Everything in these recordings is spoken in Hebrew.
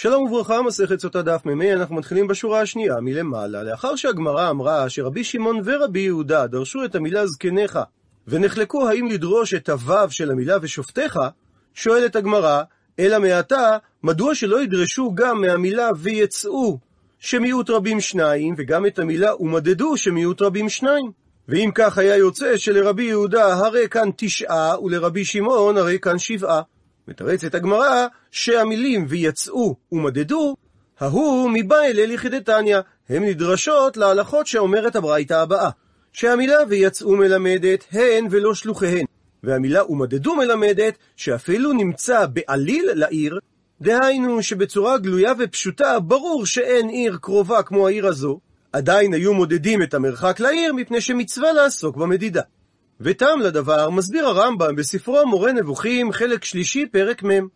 שלום וברכה, מסכת סוטה דף מ"ה, אנחנו מתחילים בשורה השנייה מלמעלה. לאחר שהגמרא אמרה שרבי שמעון ורבי יהודה דרשו את המילה זקניך, ונחלקו האם לדרוש את הוו של המילה ושופטיך, שואלת הגמרא, אלא מעתה, מדוע שלא ידרשו גם מהמילה ויצאו, שמיעוט רבים שניים, וגם את המילה ומדדו שמיעוט רבים שניים? ואם כך היה יוצא שלרבי יהודה הרי כאן תשעה, ולרבי שמעון הרי כאן שבעה. מתרצת הגמרא שהמילים ויצאו ומדדו, ההוא מבא אלי לכדתניא, הן נדרשות להלכות שאומרת הברייתא הבאה, שהמילה ויצאו מלמדת הן ולא שלוחיהן, והמילה ומדדו מלמדת שאפילו נמצא בעליל לעיר, דהיינו שבצורה גלויה ופשוטה ברור שאין עיר קרובה כמו העיר הזו, עדיין היו מודדים את המרחק לעיר מפני שמצווה לעסוק במדידה. וטעם לדבר מסביר הרמב"ם בספרו מורה נבוכים, חלק שלישי, פרק מ'.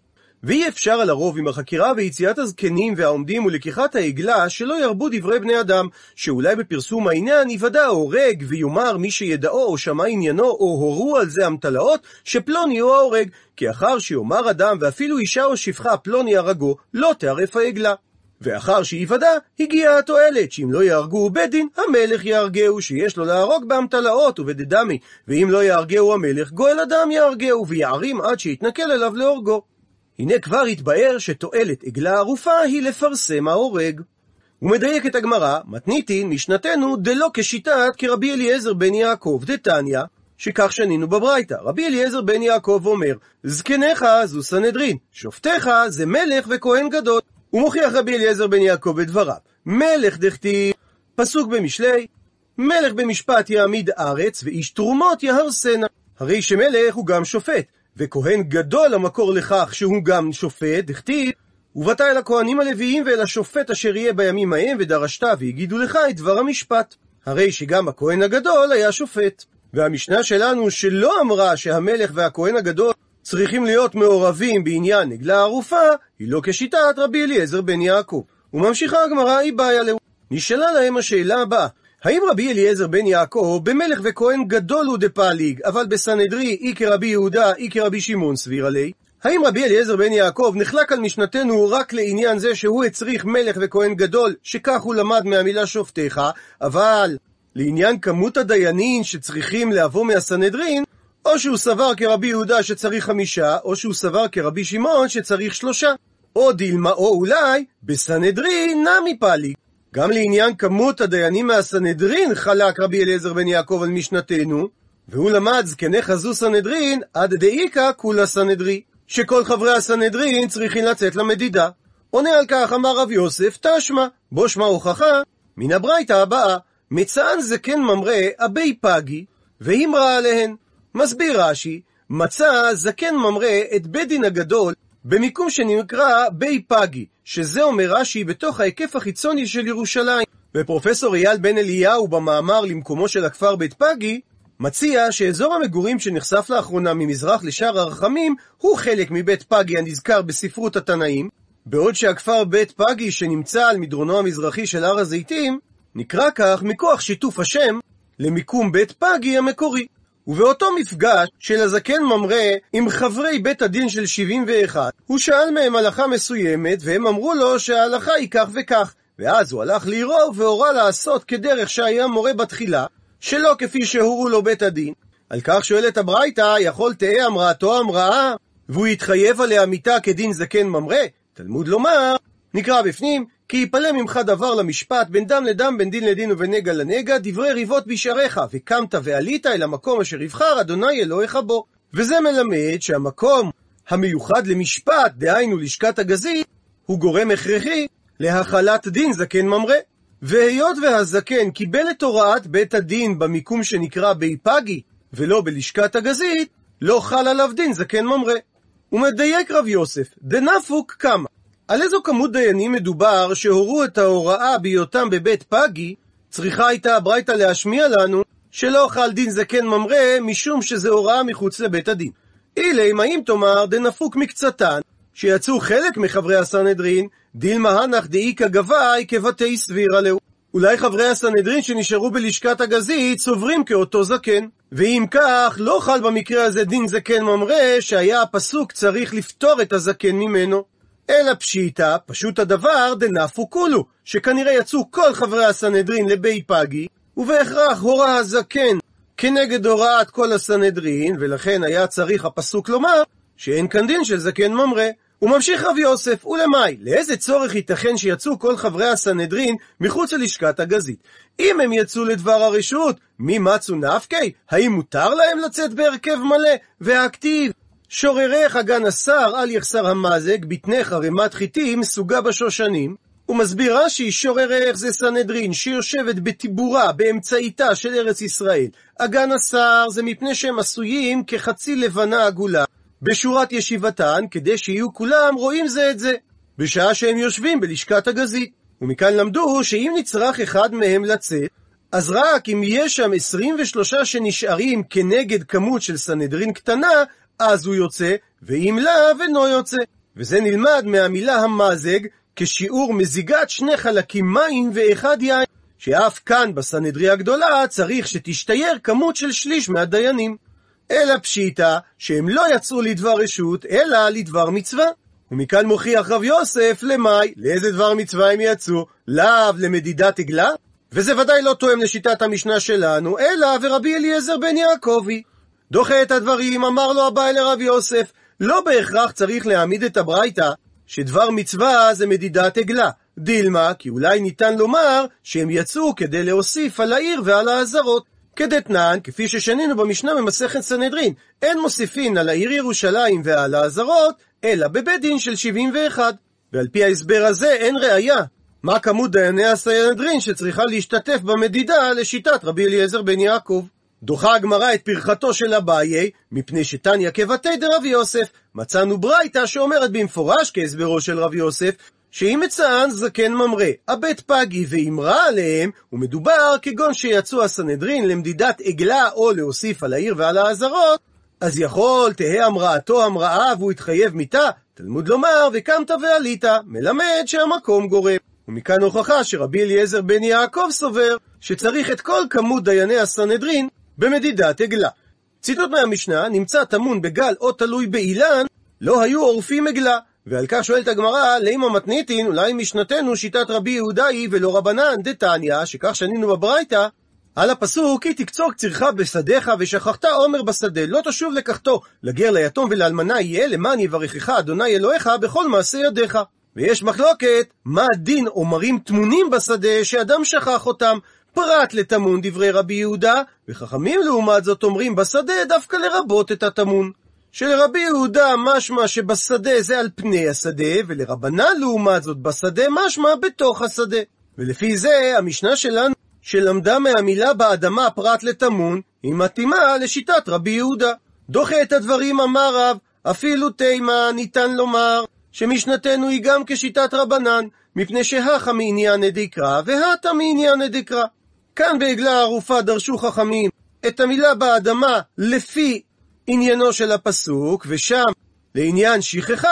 ואי אפשר על הרוב עם החקירה ויציאת הזקנים והעומדים ולקיחת העגלה שלא ירבו דברי בני אדם, שאולי בפרסום העניין יוודע ההורג ויאמר מי שידעו או שמע עניינו או הורו על זה המטלאות שפלוני הוא ההורג, כי אחר שיאמר אדם ואפילו אישה או שפחה פלוני הרגו, לא תערף העגלה. ואחר שיוודע, הגיעה התועלת, שאם לא יהרגו בית דין, המלך יהרגהו, שיש לו להרוג באמתלאות ובדדמי, ואם לא יהרגהו המלך, גואל אדם יהרגהו, ויערים עד שיתנכל אליו להורגו. הנה כבר התבאר שתועלת עגלה ערופה היא לפרסם ההורג. ומדייקת הגמרא, מתניתין משנתנו דלא כשיטת כרבי אליעזר בן יעקב דתניא, שכך שנינו בברייתא. רבי אליעזר בן יעקב אומר, זקניך זו סנהדרין, שופטיך זה מלך וכהן גדול. ומוכיח רבי אליעזר בן יעקב בדבריו, מלך דכתיב, פסוק במשלי, מלך במשפט יעמיד ארץ, ואיש תרומות יהרסנה. הרי שמלך הוא גם שופט, וכהן גדול המקור לכך שהוא גם שופט, דכתיב, ובאת אל הכהנים הלוויים ואל השופט אשר יהיה בימים ההם, ודרשת והגידו לך את דבר המשפט. הרי שגם הכהן הגדול היה שופט. והמשנה שלנו שלא אמרה שהמלך והכהן הגדול צריכים להיות מעורבים בעניין עגלה ערופה, היא לא כשיטת רבי אליעזר בן יעקב. וממשיכה הגמרא, היא בעיה לו. נשאלה להם השאלה הבאה, האם רבי אליעזר בן יעקב במלך וכהן גדול הוא דפליג, אבל בסנהדרי אי כרבי יהודה אי כרבי שמעון סביר עלי? האם רבי אליעזר בן יעקב נחלק על משנתנו רק לעניין זה שהוא הצריך מלך וכהן גדול, שכך הוא למד מהמילה שופטיך, אבל לעניין כמות הדיינים שצריכים לבוא מהסנהדרין, או שהוא סבר כרבי יהודה שצריך חמישה, או שהוא סבר כרבי שמעון שצריך שלושה. או דילמה, או אולי, בסנהדרין נמי פליג. גם לעניין כמות הדיינים מהסנהדרין חלק רבי אליעזר בן יעקב על משנתנו, והוא למד זקני חזו סנהדרין עד דאיקה כולה סנהדרי, שכל חברי הסנהדרין צריכים לצאת למדידה. עונה על כך אמר רב יוסף תשמע, בו שמע הוכחה מן הברייתא הבאה, מצאן זקן ממרא אבי פגי, ואימרה עליהן. מסביר רש"י, מצא זקן ממרא את בית דין הגדול במיקום שנקרא בי פגי, שזה אומר רש"י בתוך ההיקף החיצוני של ירושלים. ופרופסור אייל בן אליהו במאמר למקומו של הכפר בית פגי, מציע שאזור המגורים שנחשף לאחרונה ממזרח לשער הרחמים הוא חלק מבית פגי הנזכר בספרות התנאים, בעוד שהכפר בית פגי שנמצא על מדרונו המזרחי של הר הזיתים, נקרא כך מכוח שיתוף השם למיקום בית פגי המקורי. ובאותו מפגש של הזקן ממרא עם חברי בית הדין של 71, הוא שאל מהם הלכה מסוימת, והם אמרו לו שההלכה היא כך וכך. ואז הוא הלך לעירו והורה לעשות כדרך שהיה מורה בתחילה, שלא כפי שהורו לו בית הדין. על כך שואלת הברייתא, יכול תהא המראתו המראה, והוא יתחייב עליה מיתה כדין זקן ממרא? תלמוד לומר, נקרא בפנים, כי יפלא ממך דבר למשפט, בין דם לדם, בין דין לדין ובין נגע לנגע, דברי ריבות בשעריך, וקמת ועלית אל המקום אשר יבחר אדוני אלוהיך בו. וזה מלמד שהמקום המיוחד למשפט, דהיינו לשכת הגזית, הוא גורם הכרחי להחלת דין זקן ממרא. והיות והזקן קיבל את הוראת בית הדין במיקום שנקרא בי פגי, ולא בלשכת הגזית, לא חל עליו דין זקן ממרא. ומדייק רב יוסף, דנפוק כמה. על איזו כמות דיינים מדובר שהורו את ההוראה בהיותם בבית פגי, צריכה הייתה הברייתא להשמיע לנו שלא חל דין זקן ממרא משום שזה הוראה מחוץ לבית הדין. אילי, מה אם תאמר דנפוק מקצתן, שיצאו חלק מחברי הסנהדרין, דילמה הנח דאיכא גבאי כבתי סבירה להו. אולי חברי הסנהדרין שנשארו בלשכת הגזית סוברים כאותו זקן. ואם כך, לא חל במקרה הזה דין זקן ממרא, שהיה הפסוק צריך לפטור את הזקן ממנו. אלא פשיטא, פשוט הדבר דנפו כולו, שכנראה יצאו כל חברי הסנהדרין לבי פגי, ובהכרח הורה הזקן כנגד הוראת כל הסנהדרין, ולכן היה צריך הפסוק לומר שאין כאן דין של זקן ממרא. וממשיך רב יוסף, ולמאי, לאיזה צורך ייתכן שיצאו כל חברי הסנהדרין מחוץ ללשכת הגזית? אם הם יצאו לדבר הרשות, מי מצו נפקי? האם מותר להם לצאת בהרכב מלא? והכתיב, שוררך הגן השר על יחסר המזג, בטנך ערימת חיטים סוגה בשושנים. הוא מסביר רש"י, שוררך זה סנהדרין שיושבת בטיבורה, באמצעיתה של ארץ ישראל. אגן השר זה מפני שהם עשויים כחצי לבנה עגולה. בשורת ישיבתן, כדי שיהיו כולם רואים זה את זה, בשעה שהם יושבים בלשכת הגזית. ומכאן למדו שאם נצרך אחד מהם לצאת, אז רק אם יש שם 23 שנשארים כנגד כמות של סנהדרין קטנה, אז הוא יוצא, ואם לאו אינו יוצא. וזה נלמד מהמילה המזג, כשיעור מזיגת שני חלקים מים ואחד יין, שאף כאן בסנהדרי הגדולה צריך שתשתייר כמות של שליש מהדיינים. אלא פשיטא שהם לא יצאו לדבר רשות, אלא לדבר מצווה. ומכאן מוכיח רב יוסף למאי, לאיזה דבר מצווה הם יצאו? לאו למדידת עגלה? וזה ודאי לא תואם לשיטת המשנה שלנו, אלא ורבי אליעזר בן יעקבי. דוחה את הדברים, אמר לו הבא לרב יוסף, לא בהכרח צריך להעמיד את הברייתא שדבר מצווה זה מדידת עגלה. דילמה, כי אולי ניתן לומר שהם יצאו כדי להוסיף על העיר ועל האזהרות. כדתנן, כפי ששנינו במשנה במסכת סנהדרין, אין מוסיפין על העיר ירושלים ועל האזהרות, אלא בבית דין של 71. ועל פי ההסבר הזה אין ראייה. מה כמות דייני הסנהדרין שצריכה להשתתף במדידה לשיטת רבי אליעזר בן יעקב? דוחה הגמרא את פרחתו של אביי, מפני שתניא כבתי דרבי יוסף. מצאנו ברייתא שאומרת במפורש כהסברו של רבי יוסף, שאם מצאן זקן ממרא, הבט פגי ואמרה עליהם, ומדובר כגון שיצאו הסנהדרין למדידת עגלה או להוסיף על העיר ועל האזהרות, אז יכול תהא המראתו המראה והוא יתחייב מיתה, תלמוד לומר וקמת ועלית, מלמד שהמקום גורם. ומכאן הוכחה שרבי אליעזר בן יעקב סובר שצריך את כל כמות דייני הסנהדרין במדידת עגלה. ציטוט מהמשנה נמצא טמון בגל או תלוי באילן, לא היו עורפים עגלה. ועל כך שואלת הגמרא, לימה מתניתין, אולי משנתנו שיטת רבי יהודה היא ולא רבנן דתניא, שכך שנינו בברייתא, על הפסוק, כי תקצור קצירך בשדיך ושכחת עומר בשדה, לא תשוב לקחתו, לגר ליתום ולאלמנה יהיה, למען יברכך אדוני אלוהיך בכל מעשה ידיך. ויש מחלוקת, מה דין עומרים טמונים בשדה שאדם שכח אותם, פרט לטמון דברי רבי יהודה, וחכמים לעומת זאת אומרים בשדה דווקא לרבות את הטמון. שלרבי יהודה משמע שבשדה זה על פני השדה, ולרבנן לעומת זאת בשדה משמע בתוך השדה. ולפי זה המשנה שלנו, שלמדה מהמילה באדמה פרט לטמון, היא מתאימה לשיטת רבי יהודה. דוחה את הדברים אמר רב, אפילו תימה ניתן לומר שמשנתנו היא גם כשיטת רבנן, מפני שהכה מעניין דקרא והתה מעניין דקרא. כאן בעגלה ערופה דרשו חכמים את המילה באדמה לפי עניינו של הפסוק, ושם לעניין שכחה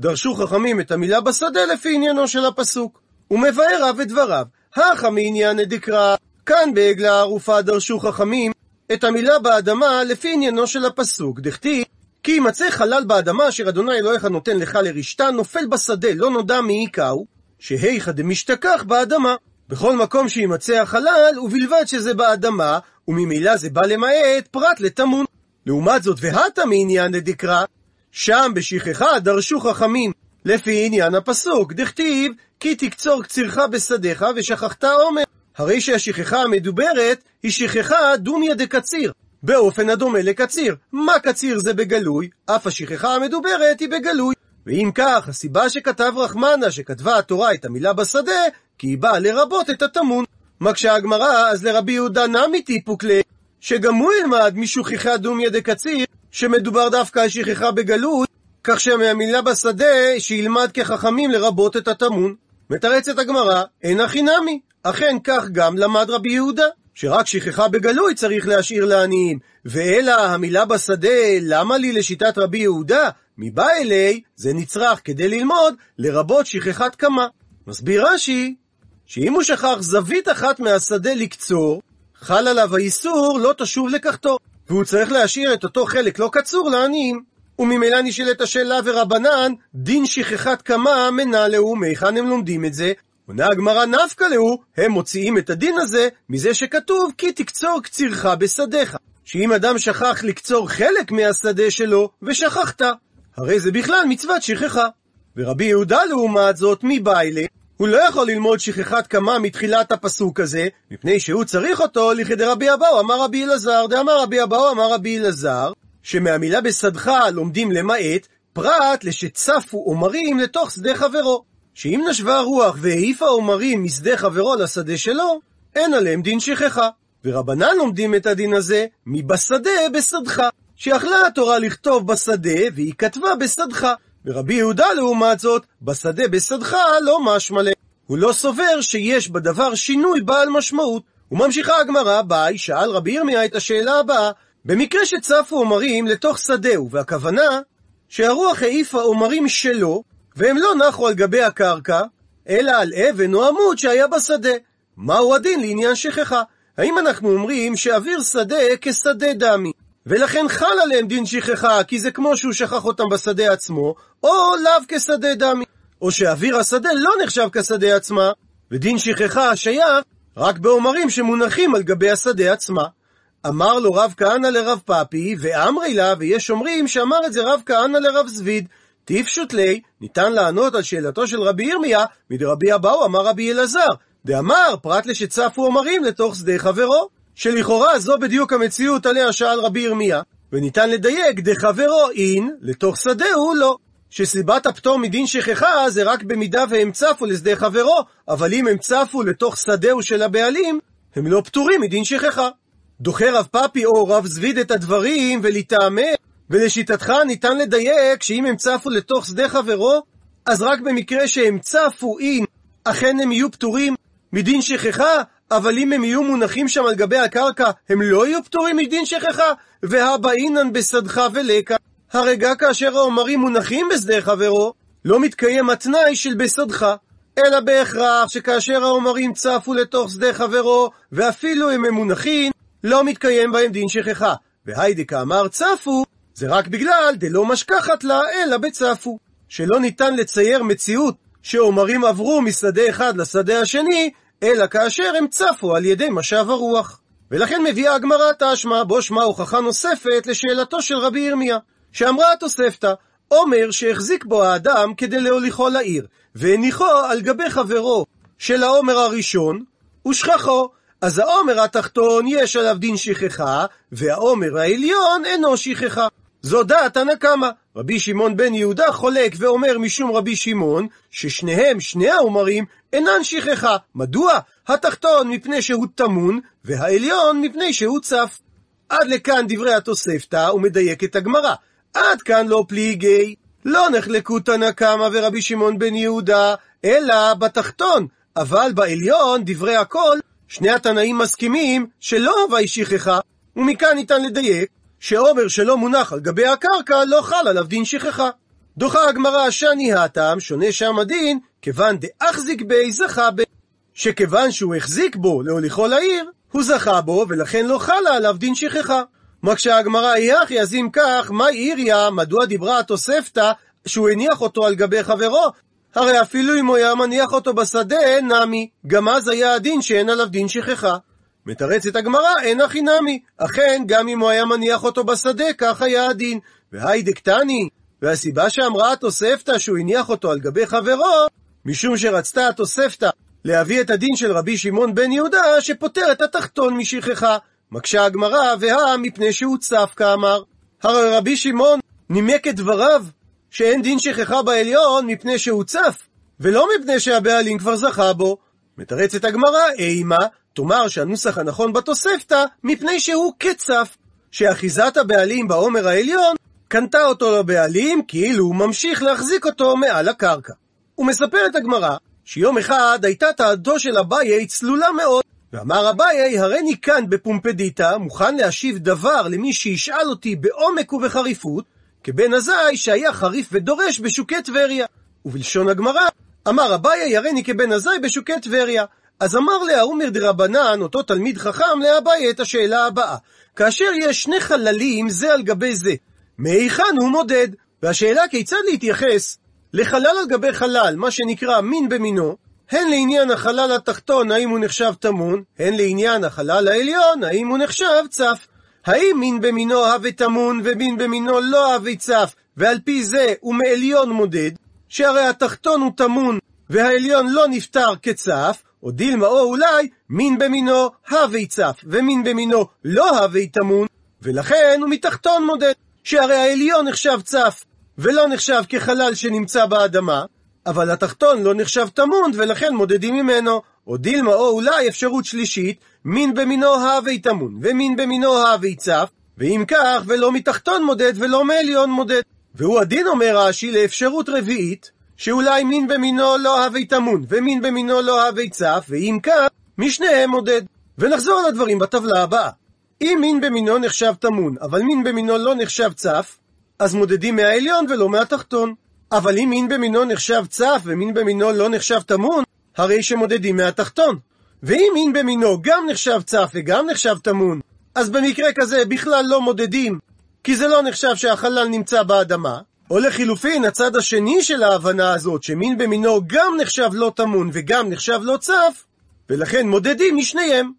דרשו חכמים את המילה בשדה לפי עניינו של הפסוק. ומבאר רב את דבריו, הכה מעניין דקרא, כאן בעגלה ערופה דרשו חכמים את המילה באדמה לפי עניינו של הפסוק, דכתיב כי יימצא חלל באדמה אשר אדוני אלוהיך נותן לך לרשתה, נופל בשדה, לא נודע מי היכהו, שהיכא דמשתכח באדמה. בכל מקום שימצא החלל, ובלבד שזה באדמה, וממילא זה בא למעט פרט לטמון. לעומת זאת, והתה מעניין דקרא, שם בשכחה דרשו חכמים, לפי עניין הפסוק, דכתיב, כי תקצור קצירך בשדיך ושכחת עומר. הרי שהשכחה המדוברת היא שכחה דומיה דקציר, באופן הדומה לקציר. מה קציר זה בגלוי? אף השכחה המדוברת היא בגלוי. ואם כך, הסיבה שכתב רחמנה, שכתבה התורה את המילה בשדה, כי היא באה לרבות את הטמון. מקשה הגמרא, אז לרבי יהודה נמי טיפוק ל... שגם הוא ילמד משוכחה דומיה דקציר, שמדובר דווקא על שכחה בגלוי, כך שמהמילה בשדה, שילמד כחכמים לרבות את הטמון. מתרצת הגמרא, אין הכי נמי. אכן כך גם למד רבי יהודה, שרק שכחה בגלוי צריך להשאיר לעניים, ואלא המילה בשדה, למה לי לשיטת רבי יהודה? מבא אלי, זה נצרך כדי ללמוד, לרבות שכחת קמה. מסביר רש"י, שאם הוא שכח זווית אחת מהשדה לקצור, חל עליו האיסור לא תשוב לקחתו, והוא צריך להשאיר את אותו חלק לא קצור לעניים. וממילא נשאלת השאלה ורבנן, דין שכחת קמה מנה להו, מהיכן הם לומדים את זה? עונה הגמרא נפקא להו, הם מוציאים את הדין הזה מזה שכתוב כי תקצור קצירך בשדיך. שאם אדם שכח לקצור חלק מהשדה שלו, ושכחת, הרי זה בכלל מצוות שכחה. ורבי יהודה לעומת זאת, מביילה, הוא לא יכול ללמוד שכחת קמה מתחילת הפסוק הזה, מפני שהוא צריך אותו לכדי רבי אבאו, אמר רבי אלעזר, דאמר רבי אבאו, אמר רבי אלעזר, שמהמילה בשדך לומדים למעט, פרט לשצפו עומרים לתוך שדה חברו. שאם נשבה רוח והעיפה עומרים משדה חברו לשדה שלו, אין עליהם דין שכחה. ורבנן לומדים את הדין הזה מבשדה בשדך. שיכלה התורה לכתוב בשדה, והיא כתבה בשדך. ורבי יהודה לעומת זאת, בשדה בשדך לא משמע לה. הוא לא סובר שיש בדבר שינוי בעל משמעות. וממשיכה הגמרא, ביי, שאל רבי ירמיה את השאלה הבאה, במקרה שצפו עומרים לתוך שדהו, והכוונה שהרוח העיפה עומרים שלו, והם לא נחו על גבי הקרקע, אלא על אבן או עמוד שהיה בשדה. מהו הדין לעניין שכחה? האם אנחנו אומרים שאוויר שדה כשדה דמי, ולכן חל עליהם דין שכחה, כי זה כמו שהוא שכח אותם בשדה עצמו, או לאו כשדה דמי, או שאוויר השדה לא נחשב כשדה עצמה, ודין שכחה שייך רק בעומרים שמונחים על גבי השדה עצמה. אמר לו רב כהנא לרב פאפי, ואמרי לה, ויש אומרים שאמר את זה רב כהנא לרב זביד. טיפשוט ליה, ניתן לענות על שאלתו של רבי ירמיה, מדרבי אבאו אמר רבי אלעזר, דאמר פרט לשצפו עומרים לתוך שדה חברו, שלכאורה זו בדיוק המציאות עליה שאל רבי ירמיה, וניתן לדייק דחברו אין, לתוך שדהו לא. שסיבת הפטור מדין שכחה זה רק במידה והם צפו לשדה חברו, אבל אם הם צפו לתוך שדהו של הבעלים, הם לא פטורים מדין שכחה. דוחה רב פאפי או רב זביד את הדברים ולטעמם, ולשיטתך ניתן לדייק שאם הם צפו לתוך שדה חברו, אז רק במקרה שהם צפו אם אכן הם יהיו פטורים מדין שכחה, אבל אם הם יהיו מונחים שם על גבי הקרקע, הם לא יהיו פטורים מדין שכחה, והבאינן בשדך ולקה. הרגע כאשר העומרים מונחים בשדה חברו, לא מתקיים התנאי של בסדך, אלא בהכרח שכאשר העומרים צפו לתוך שדה חברו, ואפילו אם הם מונחים, לא מתקיים בהם דין שכחה. והיידי כאמר צפו, זה רק בגלל דלא משכחת לה, אלא בצפו. שלא ניתן לצייר מציאות שעומרים עברו משדה אחד לשדה השני, אלא כאשר הם צפו על ידי משב הרוח. ולכן מביאה הגמרא תשמע, בו שמע הוכחה נוספת לשאלתו של רבי ירמיה, שאמרה התוספתא, עומר שהחזיק בו האדם כדי להוליכו לעיר, והניחו על גבי חברו של העומר הראשון, ושכחו. אז העומר התחתון יש עליו דין שכחה, והעומר העליון אינו שכחה. זו דעת הנקמה. רבי שמעון בן יהודה חולק ואומר משום רבי שמעון, ששניהם, שני העומרים, אינן שכחה. מדוע? התחתון מפני שהוא טמון, והעליון מפני שהוא צף. עד לכאן דברי התוספתא, ומדייק את הגמרא. עד כאן לא פליגי. לא נחלקו תנא קמא ורבי שמעון בן יהודה, אלא בתחתון. אבל בעליון, דברי הכל, שני התנאים מסכימים שלא הווי שכחה, ומכאן ניתן לדייק שעומר שלא מונח על גבי הקרקע לא חל עליו דין שכחה. דוחה הגמרא שאני הטעם, שונה שם הדין, כיוון דאחזיק בי זכה ב... שכיוון שהוא החזיק בו להוליכו לעיר, הוא זכה בו, ולכן לא חלה עליו דין שכחה. מקשה הגמרא, יחי, אז אם כך, מה עיריה, מדוע דיברה התוספתא שהוא הניח אותו על גבי חברו? הרי אפילו אם הוא היה מניח אותו בשדה, נמי, גם אז היה הדין שאין עליו דין שכחה. מתרצת הגמרא, אין הכי נמי. אכן, גם אם הוא היה מניח אותו בשדה, כך היה הדין. והי דקטני, והסיבה שאמרה התוספתא שהוא הניח אותו על גבי חברו, משום שרצתה התוספתא להביא את הדין של רבי שמעון בן יהודה, שפוטר את התחתון משכחה. מקשה הגמרא, והא מפני שהוא צף כאמר. הרי רבי שמעון נימק את דבריו, שאין דין שכחה בעליון מפני שהוא צף, ולא מפני שהבעלים כבר זכה בו. מתרצת הגמרא, אימה, תאמר שהנוסח הנכון בתוספתא, מפני שהוא כצף, שאחיזת הבעלים בעומר העליון קנתה אותו לבעלים, כאילו הוא ממשיך להחזיק אותו מעל הקרקע. ומספרת הגמרא, שיום אחד הייתה תעדו של אביי צלולה מאוד, ואמר אביי, הריני כאן בפומפדיטה, מוכן להשיב דבר למי שישאל אותי בעומק ובחריפות, כבן עזאי שהיה חריף ודורש בשוקי טבריה. ובלשון הגמרא, אמר אביי, הריני כבן עזאי בשוקי טבריה. אז אמר להאומר דרבנן, אותו תלמיד חכם, לאביי את השאלה הבאה. כאשר יש שני חללים זה על גבי זה, מהיכן הוא מודד? והשאלה כיצד להתייחס לחלל על גבי חלל, מה שנקרא מין במינו, הן לעניין החלל התחתון, האם הוא נחשב טמון, הן לעניין החלל העליון, האם הוא נחשב צף. האם מין במינו הווה טמון ומין במינו לא הווה צף, ועל פי זה הוא מעליון מודד, שהרי התחתון הוא טמון והעליון לא נפטר כצף, או דילמה או אולי מין במינו הווה צף, ומין במינו לא הווה טמון, ולכן הוא מתחתון מודד, שהרי העליון נחשב צף, ולא נחשב כחלל שנמצא באדמה, אבל התחתון לא נחשב טמון, ולכן מודדים ממנו. או דילמה או אולי אפשרות שלישית, מין במינו הווי טמון, ומין במינו הווי צף, ואם כך, ולא מתחתון מודד ולא מעליון מודד. והוא הדין אומר רש"י לאפשרות רביעית, שאולי מין במינו לא הווי טמון, ומין במינו לא הווי צף, ואם כך, משניהם מודד. ונחזור לדברים בטבלה הבאה. אם מין במינו נחשב טמון, אבל מין במינו לא נחשב צף, אז מודדים מהעליון ולא מהתחתון. אבל אם מין במינו נחשב צף ומין במינו לא נחשב טמון, הרי שמודדים מהתחתון. ואם מין במינו גם נחשב צף וגם נחשב טמון, אז במקרה כזה בכלל לא מודדים, כי זה לא נחשב שהחלל נמצא באדמה. או לחילופין, הצד השני של ההבנה הזאת, שמין במינו גם נחשב לא טמון וגם נחשב לא צף, ולכן מודדים משניהם.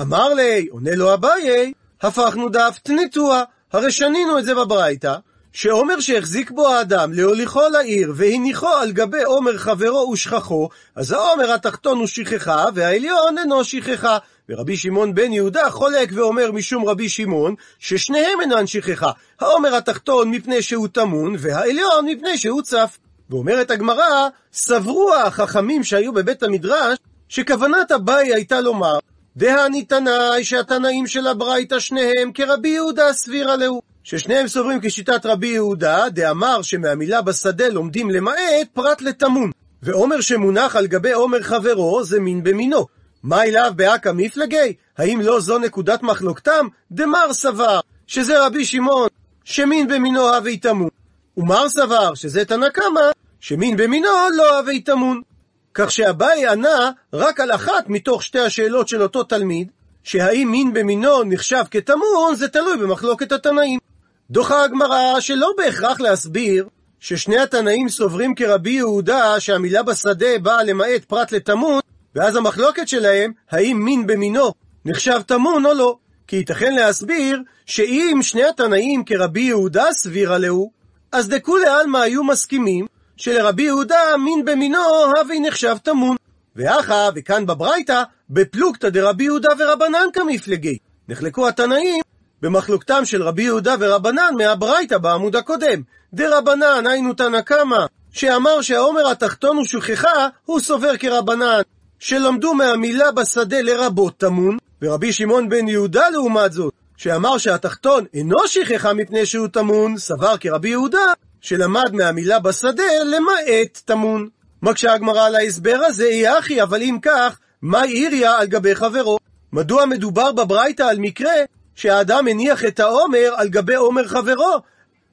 אמר לי, עונה לו אביי, הפכנו דף תנטוע, הרי שנינו את זה בברייתא, שעומר שהחזיק בו האדם להוליכו לעיר והניחו על גבי עומר חברו ושכחו, אז העומר התחתון הוא שכחה והעליון אינו שכחה. ורבי שמעון בן יהודה חולק ואומר משום רבי שמעון ששניהם אינן שכחה. העומר התחתון מפני שהוא טמון והעליון מפני שהוא צף. ואומרת הגמרא, סברו החכמים שהיו בבית המדרש שכוונת אביי הייתה לומר דהני תנאי שהתנאים של הברייתא שניהם כרבי יהודה סבירה להו. ששניהם סוברים כשיטת רבי יהודה, דאמר שמהמילה בשדה לומדים למעט פרט לטמון. ועומר שמונח על גבי עומר חברו זה מין במינו. מה אליו באקא מפלגי? האם לא זו נקודת מחלוקתם? דמר סבר, שזה רבי שמעון, שמין במינו הווי טמון. ומר סבר, שזה תנא קמא, שמין במינו לא הווי טמון. כך שאביי ענה רק על אחת מתוך שתי השאלות של אותו תלמיד, שהאם מין במינו נחשב כטמון, זה תלוי במחלוקת התנאים. דוחה הגמרא שלא בהכרח להסביר ששני התנאים סוברים כרבי יהודה שהמילה בשדה באה למעט פרט לטמון, ואז המחלוקת שלהם, האם מין במינו נחשב טמון או לא. כי ייתכן להסביר שאם שני התנאים כרבי יהודה סבירה להו, אז דכולי עלמא היו מסכימים שלרבי יהודה מין במינו הווי נחשב טמון. ואחא, וכאן בברייתא, בפלוגתא דרבי יהודה ורבנן כמפלגי. נחלקו התנאים במחלוקתם של רבי יהודה ורבנן מהברייתא בעמוד הקודם. דרבנן, היינו תנא קמא, שאמר שהעומר התחתון הוא שכחה, הוא סובר כרבנן, שלמדו מהמילה בשדה לרבות טמון, ורבי שמעון בן יהודה לעומת זאת, שאמר שהתחתון אינו שכחה מפני שהוא טמון, סבר כרבי יהודה, שלמד מהמילה בשדה למעט טמון. מקשה הגמרא על ההסבר הזה, אי הכי, אבל אם כך, מאי איריא על גבי חברו? מדוע מדובר בברייתא על מקרה שהאדם הניח את העומר על גבי עומר חברו.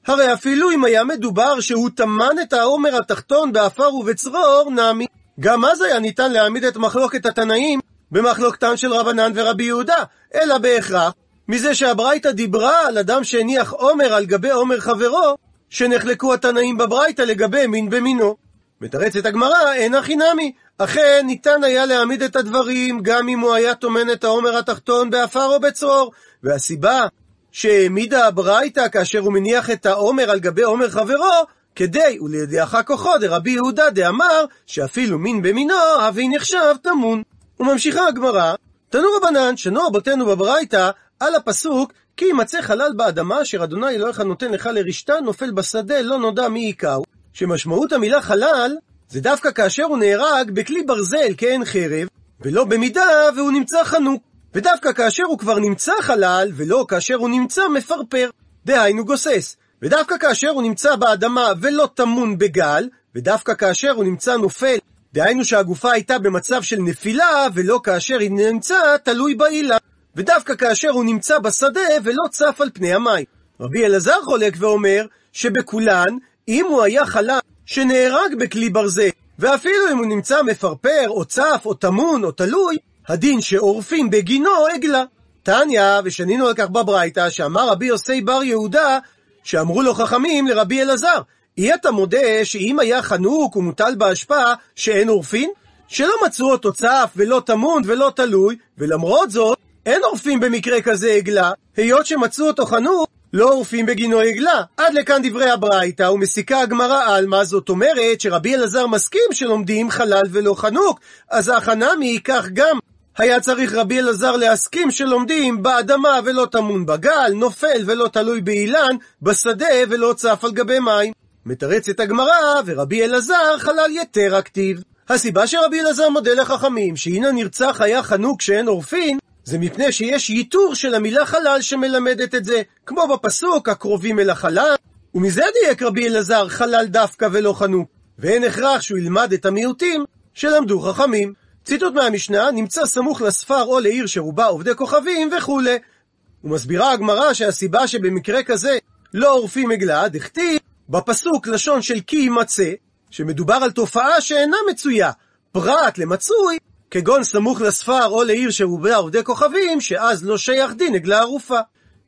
הרי אפילו אם היה מדובר שהוא טמן את העומר התחתון באפר ובצרור, נמי. גם אז היה ניתן להעמיד את מחלוקת התנאים במחלוקתן של רבנן ורבי יהודה, אלא בהכרח מזה שהברייתא דיברה על אדם שהניח עומר על גבי עומר חברו, שנחלקו התנאים בברייתא לגבי מין במינו. מתרצת הגמרא, אין הכי נמי. אכן, ניתן היה להעמיד את הדברים גם אם הוא היה טומן את העומר התחתון באפר או בצרור, והסיבה שהעמידה הברייתא כאשר הוא מניח את העומר על גבי עומר חברו, כדי להודיעך כוחו דרבי יהודה דאמר שאפילו מין במינו הוי נחשב טמון. וממשיכה הגמרא, תנו רבנן, שנו רבותינו בברייתא על הפסוק כי ימצא חלל באדמה אשר אדוני אלוהיך נותן לך לרשתה נופל בשדה לא נודע מי יכהו שמשמעות המילה חלל זה דווקא כאשר הוא נהרג בכלי ברזל כעין חרב ולא במידה והוא נמצא חנוק ודווקא כאשר הוא כבר נמצא חלל, ולא כאשר הוא נמצא מפרפר, דהיינו גוסס. ודווקא כאשר הוא נמצא באדמה ולא טמון בגל, ודווקא כאשר הוא נמצא נופל, דהיינו שהגופה הייתה במצב של נפילה, ולא כאשר היא נמצא תלוי בעילה. ודווקא כאשר הוא נמצא בשדה ולא צף על פני המים. רבי אלעזר חולק ואומר שבכולן, אם הוא היה חלל שנהרג בכלי ברזל, ואפילו אם הוא נמצא מפרפר, או צף, או טמון, או תלוי, הדין שעורפים בגינו עגלה. תניא, ושנינו על כך בברייתא, שאמר רבי יוסי בר יהודה, שאמרו לו חכמים לרבי אלעזר, אי אתה מודה שאם היה חנוק ומוטל באשפה, שאין עורפין? שלא מצאו אותו צף ולא טמון ולא תלוי, ולמרות זאת, אין עורפים במקרה כזה עגלה, היות שמצאו אותו חנוק, לא עורפים בגינו עגלה. עד לכאן דברי הברייתא, ומסיקה הגמרא עלמא, זאת אומרת שרבי אלעזר מסכים שלומדים חלל ולא חנוק, אז החנמי כך גם. היה צריך רבי אלעזר להסכים שלומדים באדמה ולא טמון בגל, נופל ולא תלוי באילן, בשדה ולא צף על גבי מים. מתרצת הגמרא, ורבי אלעזר חלל יתר הכתיב. הסיבה שרבי אלעזר מודה לחכמים, שהנה נרצח היה חנוק שאין עורפין, זה מפני שיש ייתור של המילה חלל שמלמדת את זה, כמו בפסוק הקרובים אל החלל, ומזה דייק רבי אלעזר חלל דווקא ולא חנוק, ואין הכרח שהוא ילמד את המיעוטים שלמדו חכמים. ציטוט מהמשנה נמצא סמוך לספר או לעיר שרובה עובדי כוכבים וכולי. ומסבירה הגמרא שהסיבה שבמקרה כזה לא עורפים עגלה, דכתיב בפסוק לשון של כי יימצא, שמדובר על תופעה שאינה מצויה, פרט למצוי, כגון סמוך לספר או לעיר שרובה עובדי כוכבים, שאז לא שייך דין עגלה ערופה.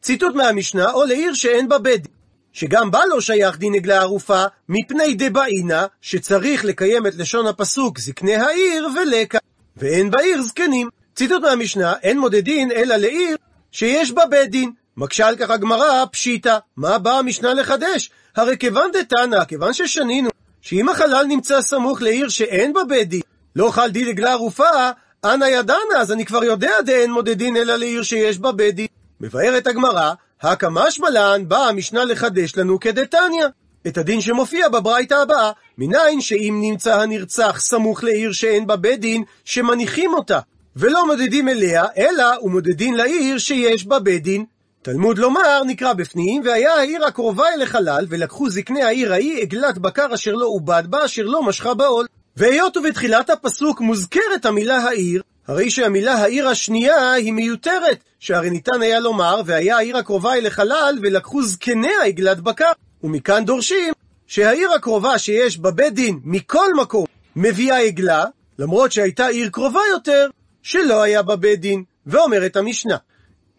ציטוט מהמשנה, או לעיר שאין בה בית שגם בה לא שייך דין עגלה ערופה, מפני דבעינה, שצריך לקיים את לשון הפסוק זקני העיר ולקה, ואין בעיר זקנים. ציטוט מהמשנה, אין מודדין אלא לעיר שיש בה בית דין. מקשה על כך הגמרא, פשיטא. מה באה המשנה לחדש? הרי כיוון דתנא, כיוון ששנינו, שאם החלל נמצא סמוך לעיר שאין בה בית דין, לא חל דין עגלה ערופה, אנא ידענה, אז אני כבר יודע דאין מודדין אלא לעיר שיש בה בית דין. מבארת הגמרא, הקא משמע לן, באה המשנה לחדש לנו כדתניא. את הדין שמופיע בברייתא הבאה, מניין שאם נמצא הנרצח סמוך לעיר שאין בה בית דין, שמניחים אותה, ולא מודדים אליה, אלא ומודדים לעיר שיש בה בית דין. תלמוד לומר נקרא בפנים, והיה העיר הקרובה אל החלל, ולקחו זקני העיר ההיא עגלת בקר אשר לא עובד בה, אשר לא משכה בעול. והיות ובתחילת הפסוק מוזכרת המילה העיר, הרי שהמילה העיר השנייה היא מיותרת, שהרי ניתן היה לומר, והיה העיר הקרובה אל החלל, ולקחו זקניה עגלת בקר. ומכאן דורשים שהעיר הקרובה שיש בה בית דין מכל מקום מביאה עגלה, למרות שהייתה עיר קרובה יותר, שלא היה בה בית דין. ואומרת המשנה,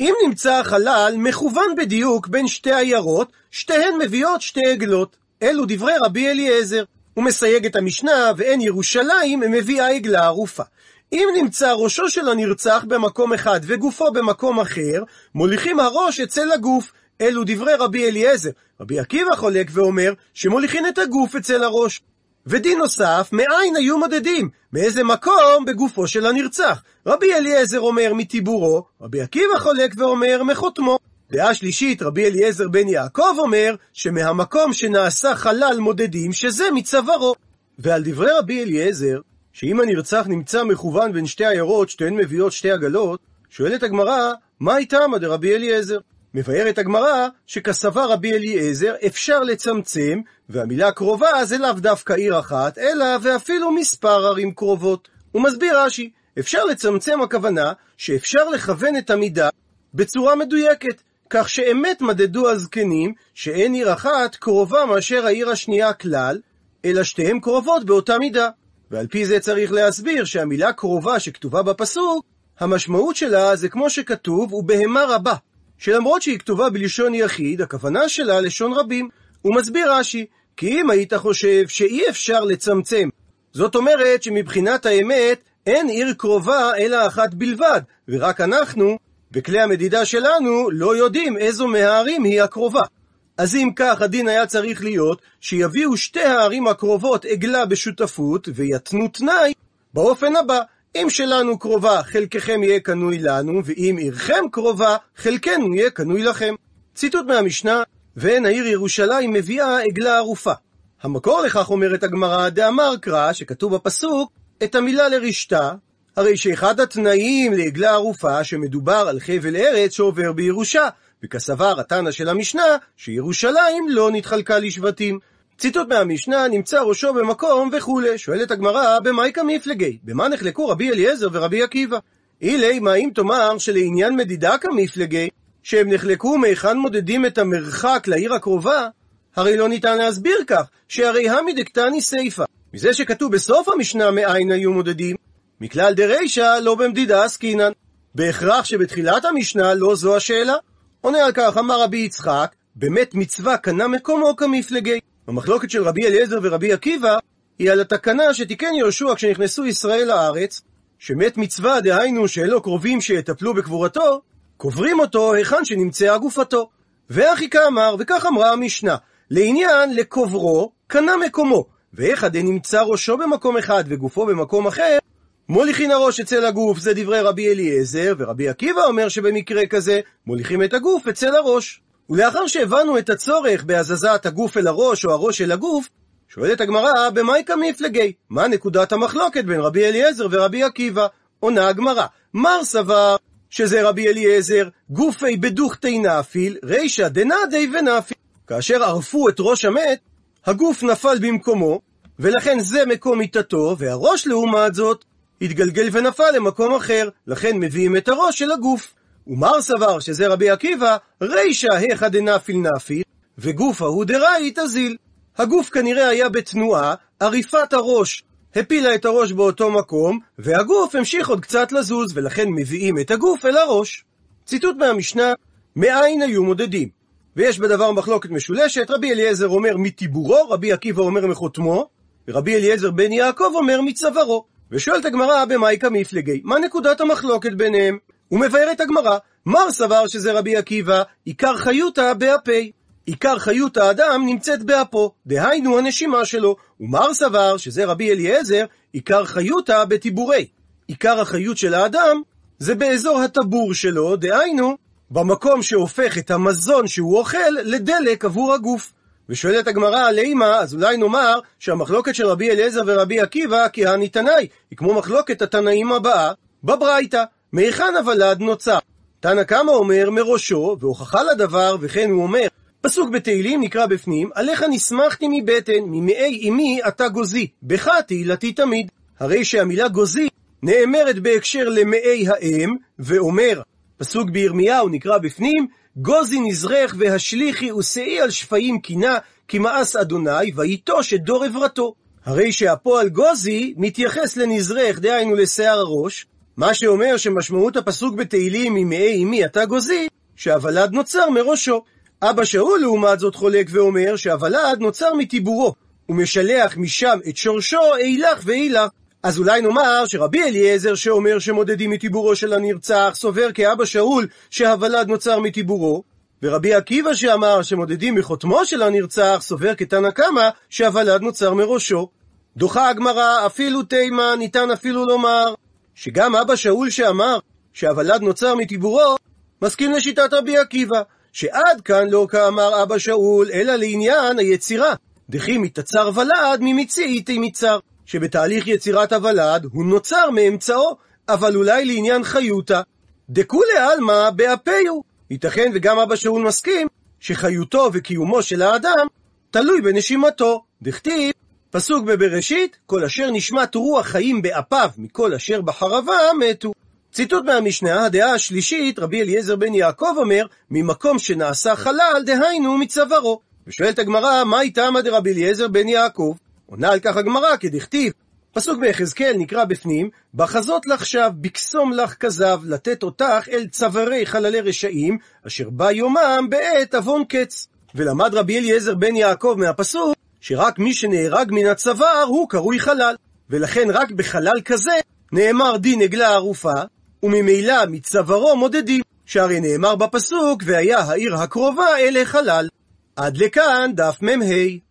אם נמצא החלל מכוון בדיוק בין שתי עיירות, שתיהן מביאות שתי עגלות. אלו דברי רבי אליעזר. הוא מסייג את המשנה, ואין ירושלים מביאה עגלה ערופה. אם נמצא ראשו של הנרצח במקום אחד וגופו במקום אחר, מוליכים הראש אצל הגוף. אלו דברי רבי אליעזר. רבי עקיבא חולק ואומר שמוליכים את הגוף אצל הראש. ודין נוסף, מאין היו מודדים? מאיזה מקום בגופו של הנרצח? רבי אליעזר אומר מטיבורו, רבי עקיבא חולק ואומר מחותמו. דעה שלישית, רבי אליעזר בן יעקב אומר שמהמקום שנעשה חלל מודדים, שזה מצווארו. ועל דברי רבי אליעזר, שאם הנרצח נמצא מכוון בין שתי עיירות, שתיהן מביאות שתי עגלות, שואלת הגמרא, מה איתמא דרבי אליעזר? מבארת הגמרא שכסבה רבי אליעזר אפשר לצמצם, והמילה קרובה זה לאו דווקא עיר אחת, אלא ואפילו מספר ערים קרובות. הוא מסביר רש"י, אפשר לצמצם הכוונה שאפשר לכוון את המידה בצורה מדויקת, כך שאמת מדדו הזקנים שאין עיר אחת קרובה מאשר העיר השנייה כלל, אלא שתיהן קרובות באותה מידה. ועל פי זה צריך להסביר שהמילה קרובה שכתובה בפסוק, המשמעות שלה זה כמו שכתוב, ובהמה רבה. שלמרות שהיא כתובה בלשון יחיד, הכוונה שלה לשון רבים. הוא מסביר רש"י, כי אם היית חושב שאי אפשר לצמצם, זאת אומרת שמבחינת האמת אין עיר קרובה אלא אחת בלבד, ורק אנחנו, בכלי המדידה שלנו, לא יודעים איזו מהערים היא הקרובה. אז אם כך, הדין היה צריך להיות שיביאו שתי הערים הקרובות עגלה בשותפות, ויתנו תנאי באופן הבא, אם שלנו קרובה, חלקכם יהיה קנוי לנו, ואם עירכם קרובה, חלקנו יהיה קנוי לכם. ציטוט מהמשנה, ואין העיר ירושלים מביאה עגלה ערופה. המקור לכך אומרת הגמרא, דאמר קרא, שכתוב בפסוק, את המילה לרשתה, הרי שאחד התנאים לעגלה ערופה, שמדובר על חבל ארץ שעובר בירושה, וכסבר התנא של המשנה, שירושלים לא נתחלקה לשבטים. ציטוט מהמשנה, נמצא ראשו במקום וכולי. שואלת הגמרא, במאי כמפלגי? במה נחלקו רבי אליעזר ורבי עקיבא? אילי, מה אם תאמר שלעניין מדידה כמפלגי, שהם נחלקו מהיכן מודדים את המרחק לעיר הקרובה, הרי לא ניתן להסביר כך, שהרי המי דקתני סיפא. מזה שכתוב בסוף המשנה מאין היו מודדים, מכלל דרישא לא במדידה עסקינן. בהכרח שבתחילת המשנה לא זו השאלה. עונה על כך אמר רבי יצחק, באמת מצווה קנה מקומו כמפלגי. המחלוקת של רבי אליעזר ורבי עקיבא היא על התקנה שתיקן יהושע כשנכנסו ישראל לארץ, שמת מצווה, דהיינו שאלו קרובים שיטפלו בקבורתו, קוברים אותו היכן שנמצאה גופתו. ואחי כאמר, וכך אמרה המשנה, לעניין לקוברו, קנה מקומו, ואיך דנמצא ראשו במקום אחד וגופו במקום אחר, מוליכין הראש אצל הגוף, זה דברי רבי אליעזר, ורבי עקיבא אומר שבמקרה כזה, מוליכים את הגוף אצל הראש. ולאחר שהבנו את הצורך בהזזת הגוף אל הראש או הראש אל הגוף, שואלת הגמרא, במאי כמפלגי? מה נקודת המחלוקת בין רבי אליעזר ורבי עקיבא? עונה הגמרא, מר סבר שזה רבי אליעזר, גופי בדוכתי נפיל, רישא דנדי ונפיל. כאשר ערפו את ראש המת, הגוף נפל במקומו, ולכן זה מקום מיטתו, והראש לעומת זאת, התגלגל ונפל למקום אחר, לכן מביאים את הראש של הגוף. ומר סבר שזה רבי עקיבא, רישא היכא דנפיל נפיל, וגוף ההוא דראי תזיל. הגוף כנראה היה בתנועה, עריפת הראש הפילה את הראש באותו מקום, והגוף המשיך עוד קצת לזוז, ולכן מביאים את הגוף אל הראש. ציטוט מהמשנה, מאין היו מודדים? ויש בדבר מחלוקת משולשת, רבי אליעזר אומר מטיבורו, רבי עקיבא אומר מחותמו, ורבי אליעזר בן יעקב אומר מצווארו. ושואלת הגמרא במאיקה מפלגי, מה נקודת המחלוקת ביניהם? ומבארת הגמרא, מר סבר שזה רבי עקיבא, עיקר חיותא באפי. עיקר חיות האדם נמצאת באפו, דהיינו הנשימה שלו, ומר סבר שזה רבי אליעזר, עיקר חיותא בטיבורי. עיקר החיות של האדם זה באזור הטבור שלו, דהיינו, במקום שהופך את המזון שהוא אוכל לדלק עבור הגוף. ושואלת הגמרא, לימה, אז אולי נאמר שהמחלוקת של רבי אליעזר ורבי עקיבא כהני תנאי, היא כמו מחלוקת התנאים הבאה, בברייתא, מהיכן הוולד נוצר? תנא קמא אומר מראשו, והוכחה לדבר, וכן הוא אומר, פסוק בתהילים נקרא בפנים, עליך נסמכתי מבטן, ממאי אמי אתה גוזי, בך תהילתי תמיד. הרי שהמילה גוזי נאמרת בהקשר למאי האם, ואומר, פסוק בירמיהו נקרא בפנים, גוזי נזרך והשליכי ושאי על שפיים קינה, כי מאס אדוני, ויטוש את דור עברתו. הרי שהפועל גוזי מתייחס לנזרך, דהיינו לשיער הראש, מה שאומר שמשמעות הפסוק בתהילים ממאי אמי אתה גוזי, שהוולד נוצר מראשו. אבא שאול לעומת זאת חולק ואומר שהוולד נוצר מטיבורו, ומשלח משם את שורשו אילך ואילך. אז אולי נאמר שרבי אליעזר שאומר שמודדים מטיבורו של הנרצח, סובר כאבא שאול שהוולד נוצר מטיבורו, ורבי עקיבא שאמר שמודדים מחותמו של הנרצח, סובר כתנא קמא שהוולד נוצר מראשו. דוחה הגמרא, אפילו תימה, ניתן אפילו לומר, שגם אבא שאול שאמר שהוולד נוצר מטיבורו, מסכים לשיטת רבי עקיבא, שעד כאן לא כאמר אבא שאול, אלא לעניין היצירה. דכי מתצר ולד ממציאי מצר. שבתהליך יצירת הוולד הוא נוצר מאמצעו, אבל אולי לעניין חיותא. דכולי עלמא באפיהו. ייתכן וגם אבא שאול מסכים שחיותו וקיומו של האדם תלוי בנשימתו. דכתיב, פסוק בבראשית, כל אשר נשמת רוח חיים באפיו מכל אשר בחרבה מתו. ציטוט מהמשנה, הדעה השלישית, רבי אליעזר בן יעקב אומר, ממקום שנעשה חלל, דהיינו מצווארו. ושואלת הגמרא, מה איתמא דרבי אליעזר בן יעקב? עונה על כך הגמרא, כדכתיב, פסוק ביחזקאל נקרא בפנים, בחזות לך שב, בקסום לך כזב, לתת אותך אל צווארי חללי רשעים, אשר בא יומם בעת עוון קץ. ולמד רבי אליעזר בן יעקב מהפסוק, שרק מי שנהרג מן הצוואר הוא קרוי חלל. ולכן רק בחלל כזה נאמר דין עגלה ערופה, וממילא מצווארו מודדים, שהרי נאמר בפסוק, והיה העיר הקרובה אל החלל. עד לכאן דף מ"ה.